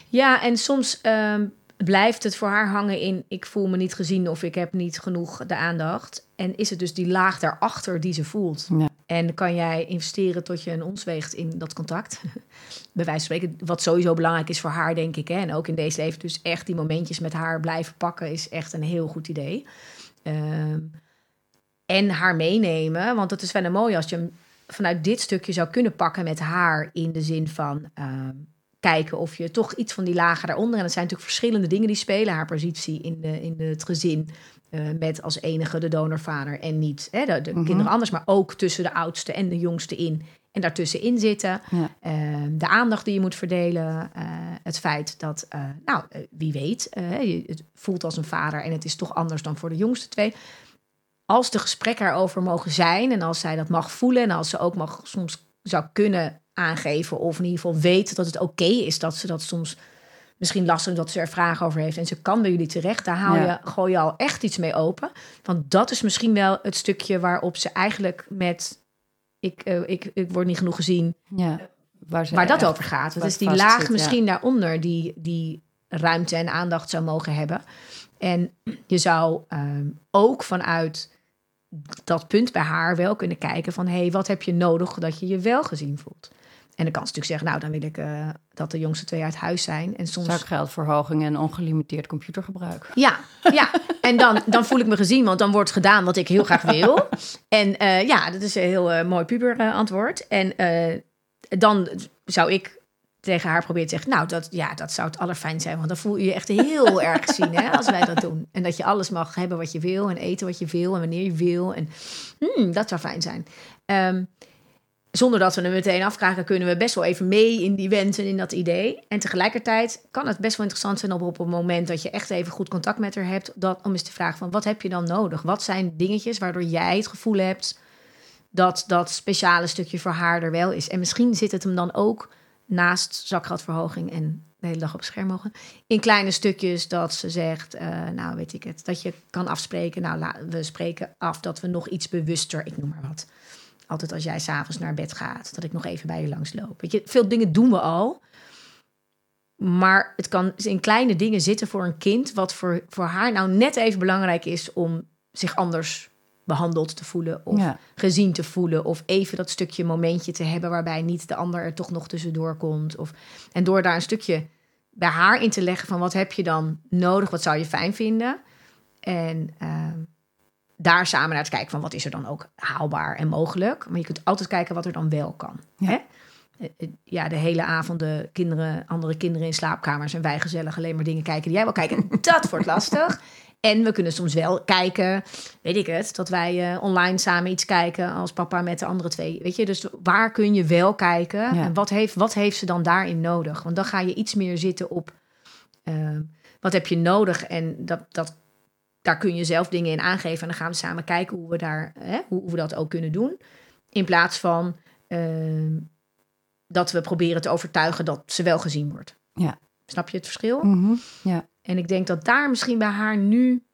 Ja, en soms ehm, blijft het voor haar hangen in... ik voel me niet gezien of ik heb niet genoeg de aandacht. En is het dus die laag daarachter die ze voelt. Ja. En kan jij investeren tot je een ons weegt in dat contact. Bij wijze van spreken, wat sowieso belangrijk is voor haar, denk ik. Hè? En ook in deze leven, dus echt die momentjes met haar blijven pakken... is echt een heel goed idee. Ehm, en haar meenemen, want het is wel een mooi als je hem vanuit dit stukje zou kunnen pakken met haar... in de zin van... ehm, kijken of je toch iets van die lagen daaronder. En dat zijn natuurlijk verschillende dingen die spelen. Haar positie in, de, in het gezin. eh, met als enige de donorvader en niet hè, de, de Mhm. kinderen anders. Maar ook tussen de oudste en de jongste in. En daartussenin zitten. Ja. Eh, de aandacht die je moet verdelen. eh, het feit dat, eh, nou, wie weet, je het voelt als een vader en het is toch anders dan voor de jongste twee. Als de gesprekken erover mogen zijn en als zij dat mag voelen en als ze ook mag soms zou kunnen aangeven of in ieder geval weet dat het oké is dat ze dat soms misschien lastig dat ze er vragen over heeft en ze kan bij jullie terecht, daar haal Ja. je, gooi je al echt iets mee open. Want dat is misschien wel het stukje waarop ze eigenlijk met ik, eh, ik, ik word niet genoeg gezien, Ja, waar, waar dat over gaat. Dat is die laag zit, ja. misschien daaronder die, die ruimte en aandacht zou mogen hebben. En je zou ehm, ook vanuit dat punt bij haar wel kunnen kijken van... hé, hey, wat heb je nodig dat je je wel gezien voelt? En dan kan ze natuurlijk zeggen, nou, dan wil ik eh, dat de jongste twee uit huis zijn. En soms... Zakgeldverhoging en ongelimiteerd computergebruik. Ja, ja. En dan, dan voel ik me gezien, want dan wordt gedaan wat ik heel graag wil. En eh, ja, dat is een heel eh, mooi puber antwoord. En dan zou ik tegen haar proberen te zeggen... nou, dat, ja, dat zou het allerfijn zijn. Want dan voel je je echt heel erg gezien hè, als wij dat doen. En dat je alles mag hebben wat je wil en eten wat je wil en wanneer je wil. En hmm, dat zou fijn zijn. Ehm, zonder dat we hem meteen afkraken, kunnen we best wel even mee in die wens en in dat idee. En tegelijkertijd kan het best wel interessant zijn op, op een moment dat je echt even goed contact met haar hebt, dat, om eens te vragen van wat heb je dan nodig? Wat zijn dingetjes waardoor jij het gevoel hebt dat dat speciale stukje voor haar er wel is? En misschien zit het hem dan ook naast zakgeldverhoging en de hele dag op het scherm mogen, in kleine stukjes dat ze zegt, eh, nou weet ik het, dat je kan afspreken, nou we spreken af dat we nog iets bewuster, ik noem maar wat, altijd als jij s'avonds naar bed gaat, dat ik nog even bij je langs loop. Weet je, veel dingen doen we al. Maar het kan in kleine dingen zitten voor een kind, wat voor, voor haar nou net even belangrijk is om zich anders behandeld te voelen of Ja. gezien te voelen. Of even dat stukje momentje te hebben waarbij niet de ander er toch nog tussendoor komt. Of, en door daar een stukje bij haar in te leggen van wat heb je dan nodig, wat zou je fijn vinden. En ehm, daar samen naar te kijken van wat is er dan ook haalbaar en mogelijk. Maar je kunt altijd kijken wat er dan wel kan. Ja. Hè? Eh, eh, Ja, de hele avond de kinderen, andere kinderen in slaapkamers en wij gezellig alleen maar dingen kijken die jij wil kijken. Dat wordt lastig. En we kunnen soms wel kijken, weet ik het, dat wij eh, online samen iets kijken als papa met de andere twee. Weet je, dus waar kun je wel kijken Ja. en wat heeft, wat heeft ze dan daarin nodig? Want dan ga je iets meer zitten op wat heb je nodig en dat, dat, daar kun je zelf dingen in aangeven. En dan gaan we samen kijken hoe we, daar, hè, hoe, we dat ook kunnen doen. In plaats van ehm, dat we proberen te overtuigen dat ze wel gezien wordt. Ja. Snap je het verschil? Mhm. Ja. En ik denk dat daar misschien bij haar nu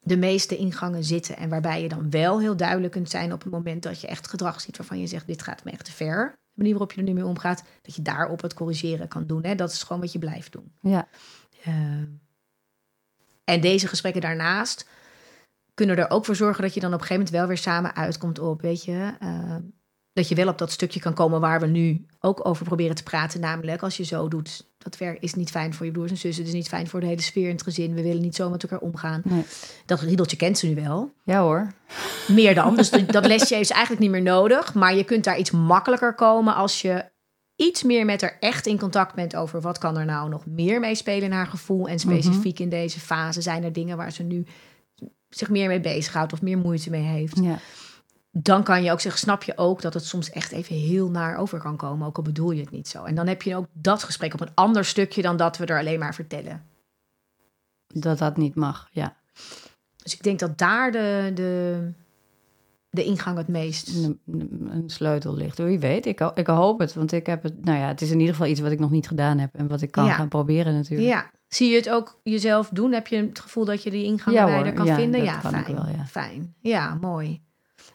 de meeste ingangen zitten. En waarbij je dan wel heel duidelijk kunt zijn op het moment dat je echt gedrag ziet waarvan je zegt: dit gaat me echt te ver. De manier waarop je er nu mee omgaat, dat je daarop het corrigeren kan doen. Hè? Dat is gewoon wat je blijft doen. Ja. Ehm, en deze gesprekken daarnaast kunnen er ook voor zorgen dat je dan op een gegeven moment wel weer samen uitkomt op, weet je, ehm, dat je wel op dat stukje kan komen waar we nu ook over proberen te praten. Namelijk, als je zo doet, dat werk is niet fijn voor je broers en zussen, het is niet fijn voor de hele sfeer in het gezin. We willen niet zo met elkaar omgaan. Nee. Dat riedeltje kent ze nu wel. ja hoor. Meer dan. Dus dat lesje is eigenlijk niet meer nodig. Maar je kunt daar iets makkelijker komen als je iets meer met haar echt in contact bent over wat kan er nou nog meer meespelen in haar gevoel. En specifiek in deze fase zijn er dingen waar ze nu zich meer mee bezighoudt of meer moeite mee heeft. Ja. Dan kan je ook zeggen, snap je ook dat het soms echt even heel naar over kan komen. Ook al bedoel je het niet zo. En dan heb je ook dat gesprek op een ander stukje dan dat we er alleen maar vertellen. Dat dat niet mag. Ja. Dus ik denk dat daar de, de, de ingang het meest? Een, een sleutel ligt. Wie weet, ik, ik hoop het. Want ik heb het, nou ja, het is in ieder geval iets wat ik nog niet gedaan heb. En wat ik kan Ja. gaan proberen natuurlijk. Ja. Zie je het ook jezelf doen? Heb je het gevoel dat je die ingang Ja, hoor. kan Ja, vinden? ja, kan fijn. wel, ja. Fijn. Ja, mooi.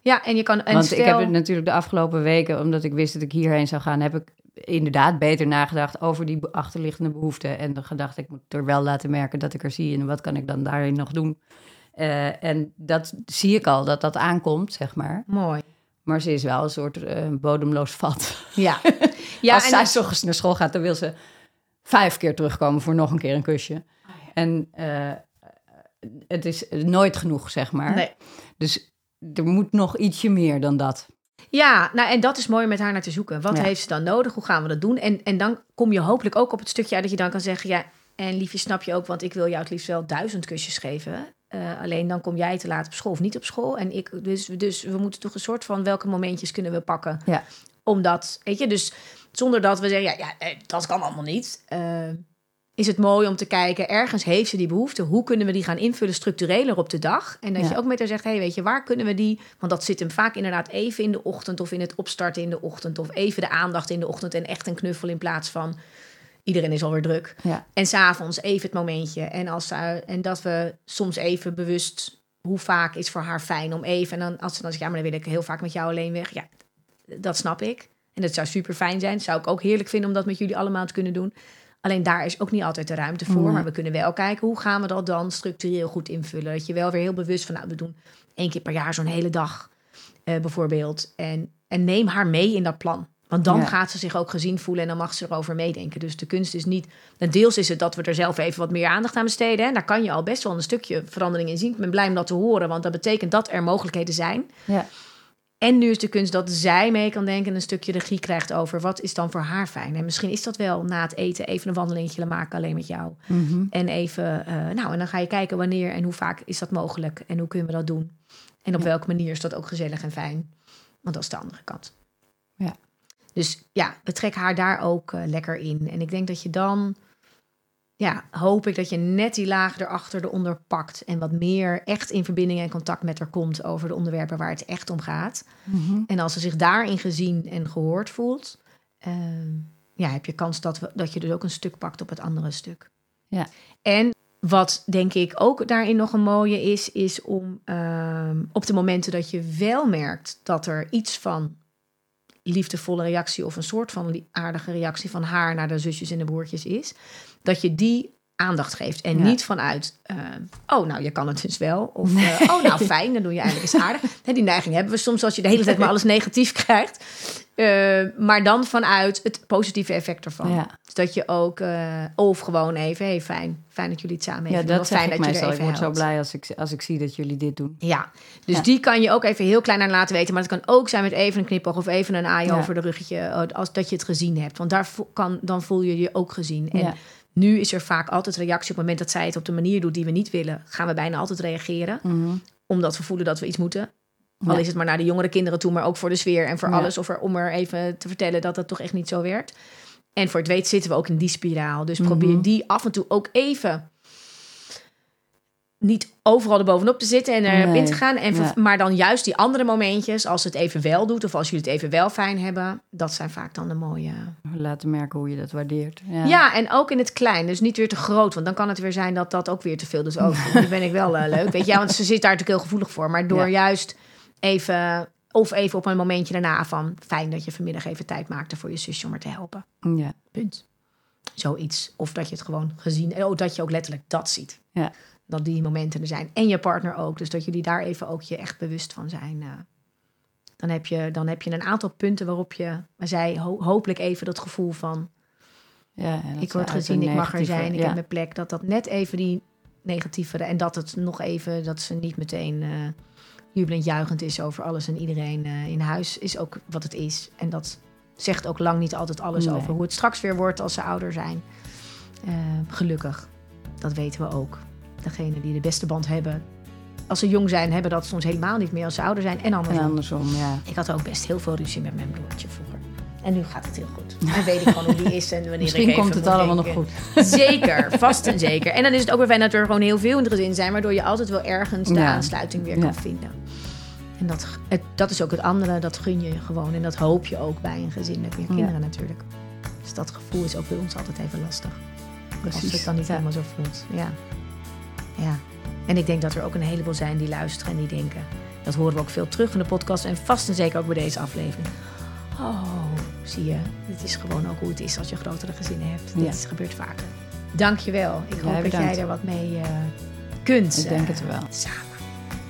Ja, en je kan... En Want stel, ik heb het natuurlijk de afgelopen weken, omdat ik wist dat ik hierheen zou gaan, heb ik inderdaad beter nagedacht over die achterliggende behoeften. En dan gedacht, ik moet er wel laten merken dat ik er zie en wat kan ik dan daarin nog doen. Eh, en dat zie ik al, dat dat aankomt, zeg maar. Mooi. Maar ze is wel een soort eh, bodemloos vat. Ja. ja Als en zij 's ochtends naar school gaat, dan wil ze vijf keer terugkomen voor nog een keer een kusje. En eh, het is nooit genoeg, zeg maar. Nee. Dus er moet nog ietsje meer dan dat. Ja, nou en dat is mooi om met haar naar te zoeken. Wat Ja. heeft ze dan nodig? Hoe gaan we dat doen? En, en dan kom je hopelijk ook op het stukje uit dat je dan kan zeggen... ja, en liefje, snap je ook, want ik wil jou het liefst wel duizend kusjes geven. Eh, alleen dan kom jij te laat op school of niet op school. En ik, dus, dus we moeten toch een soort van welke momentjes kunnen we pakken. Ja. Omdat, weet je, dus zonder dat we zeggen... ja, ja eh, dat kan allemaal niet. Eh, is het mooi om te kijken, ergens heeft ze die behoefte. Hoe kunnen we die gaan invullen structureler op de dag? En dat Ja. je ook met haar zegt, hey, weet je, waar kunnen we die... Want dat zit hem vaak inderdaad even in de ochtend... of in het opstarten in de ochtend... of even de aandacht in de ochtend en echt een knuffel... in plaats van iedereen is alweer druk. Ja. En s'avonds even het momentje. En, als ze, en dat we soms even bewust... hoe vaak is voor haar fijn om even... en dan als ze dan zegt, ja, maar dan wil ik heel vaak met jou alleen weg. Ja, dat snap ik. En dat zou super fijn zijn. Zou ik ook heerlijk vinden om dat met jullie allemaal te kunnen doen. Alleen daar is ook niet altijd de ruimte voor. Nee. Maar we kunnen wel kijken hoe gaan we dat dan structureel goed invullen. Dat je wel weer heel bewust van, nou, we doen één keer per jaar zo'n hele dag eh, bijvoorbeeld. En, en neem haar mee in dat plan. Want dan Ja. gaat ze zich ook gezien voelen en dan mag ze erover meedenken. Dus de kunst is niet. en Deels is het dat we er zelf even wat meer aandacht aan besteden. En daar kan je al best wel een stukje verandering in zien. Ik ben blij om dat te horen, want dat betekent dat er mogelijkheden zijn. Ja. En nu is de kunst dat zij mee kan denken en een stukje regie krijgt over wat is dan voor haar fijn. En misschien is dat wel na het eten even een wandelingetje maken alleen met jou. Mhm. En even, eh, nou, en dan ga je kijken wanneer en hoe vaak is dat mogelijk en hoe kunnen we dat doen. En op Ja. welke manier is dat ook gezellig en fijn. Want dat is de andere kant. Ja. Dus ja, we trekken haar daar ook eh, lekker in. En ik denk dat je dan, ja, hoop ik dat je net die laag erachter eronder pakt. En wat meer echt in verbinding en contact met haar komt over de onderwerpen waar het echt om gaat. Mhm. En als ze zich daarin gezien en gehoord voelt, ehm, ja, heb je kans dat, we, dat je dus ook een stuk pakt op het andere stuk. Ja. En wat denk ik ook daarin nog een mooie is, is om ehm, op de momenten dat je wel merkt dat er iets van liefdevolle reactie of een soort van aardige reactie van haar naar de zusjes en de broertjes is, dat je die aandacht geeft. En Ja. niet vanuit, eh, oh, nou, je kan het dus wel. Of, eh, oh, nou, fijn, dan doe je eindelijk eens aardig. Die neiging hebben we soms als je de hele tijd maar alles negatief krijgt. Eh, maar dan vanuit het positieve effect ervan. Ja. Dus dat je ook, of gewoon even, hey, fijn, fijn dat jullie het samen Ja, even doen. dat fijn ik dat meestal. Ik word zo blij als ik, als ik zie dat jullie dit doen. Ja, dus Ja. die kan je ook even heel klein aan laten weten. Maar het kan ook zijn met even een knipoog of even een aai Ja. over de ruggetje. Als dat je het gezien hebt. Want daar kan, dan voel je je ook gezien. En Ja. Nu is er vaak altijd reactie op het moment dat zij het op de manier doet die we niet willen. Gaan we bijna altijd reageren. Mhm. Omdat we voelen dat we iets moeten. Al is het maar naar de jongere kinderen toe, maar ook voor de sfeer en voor Ja. alles. Of er, om er even te vertellen dat het toch echt niet zo werkt. En voor het weet zitten we ook in die spiraal. Dus probeer Mhm. die af en toe ook even niet overal erbovenop te zitten en erop in te gaan. En ja. Maar dan juist die andere momentjes, als het even wel doet of als jullie het even wel fijn hebben, dat zijn vaak dan de mooie. Laten merken hoe je dat waardeert. Ja. Ja, en ook in het klein. Dus niet weer te groot. Want dan kan het weer zijn dat dat ook weer te veel is. Oh, nu ben ik wel eh, leuk. Weet je, ja, want ze zit daar natuurlijk heel gevoelig voor. Maar door Ja. juist even... Of even op een momentje daarna van... Fijn dat je vanmiddag even tijd maakte voor je zusje om er te helpen. Ja. Punt. Zoiets. Of dat je het gewoon gezien... Oh, dat je ook letterlijk dat ziet. Ja. Dat die momenten er zijn. En je partner ook. Dus dat jullie daar even ook je echt bewust van zijn. eh. dan, heb je, dan heb je een aantal punten waarop je... Maar zij ho- hopelijk even dat gevoel van Ja, ik word gezien, ik mag er zijn, ik ja. heb mijn plek. Dat dat net even die negatieve... En dat het nog even, dat ze niet meteen eh jubelend juichend is over alles en iedereen eh, in huis. Is ook wat het is. En dat zegt ook lang niet altijd alles Nee. over hoe het straks weer wordt als ze ouder zijn. Gelukkig, dat weten we ook. Degenen die de beste band hebben, als ze jong zijn, hebben dat soms helemaal niet meer als ze ouder zijn. En En andersom. andersom, ja. Ik had ook best heel veel ruzie met mijn broertje vroeger. En nu gaat het heel goed. Dan weet ik gewoon hoe die is en wanneer Misschien ik komt het allemaal nog goed. Zeker, vast en zeker. En dan is het ook weer fijn dat er gewoon heel veel in het gezin zijn, waardoor je altijd wel ergens de Ja. aansluiting weer Ja. kan vinden. En dat, het, dat is ook het andere, dat gun je gewoon. En dat hoop je ook bij een gezin met meer kinderen natuurlijk. Dus dat gevoel is ook bij ons altijd even lastig. Als Precies. het dan niet helemaal zo voelt. Ja. Ja. En ik denk dat er ook een heleboel zijn die luisteren en die denken. Dat horen we ook veel terug in de podcast. En vast en zeker ook bij deze aflevering. Oh, zie je. Het is gewoon ook hoe het is als je grotere gezinnen hebt. Ja. Dit gebeurt vaker. Dank je wel. Ik hoop dat jij er wat mee eh, kunt. Ik denk eh, het wel. Samen.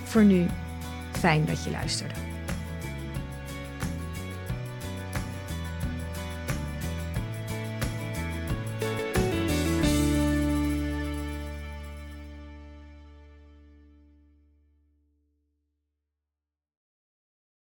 Voor nu, fijn dat je luisterde.